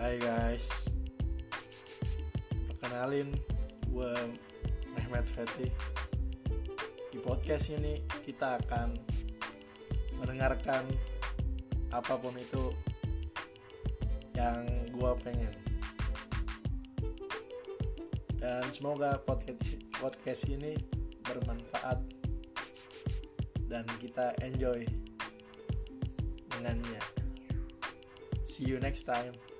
Hai guys. Perkenalin Gue Mehmet Fethi Di podcast ini kita akan Mendengarkan Apa pun itu Yang gue pengen. Dan semoga podcast, podcast ini Bermanfaat Dan kita enjoy Dengannya. See you next time.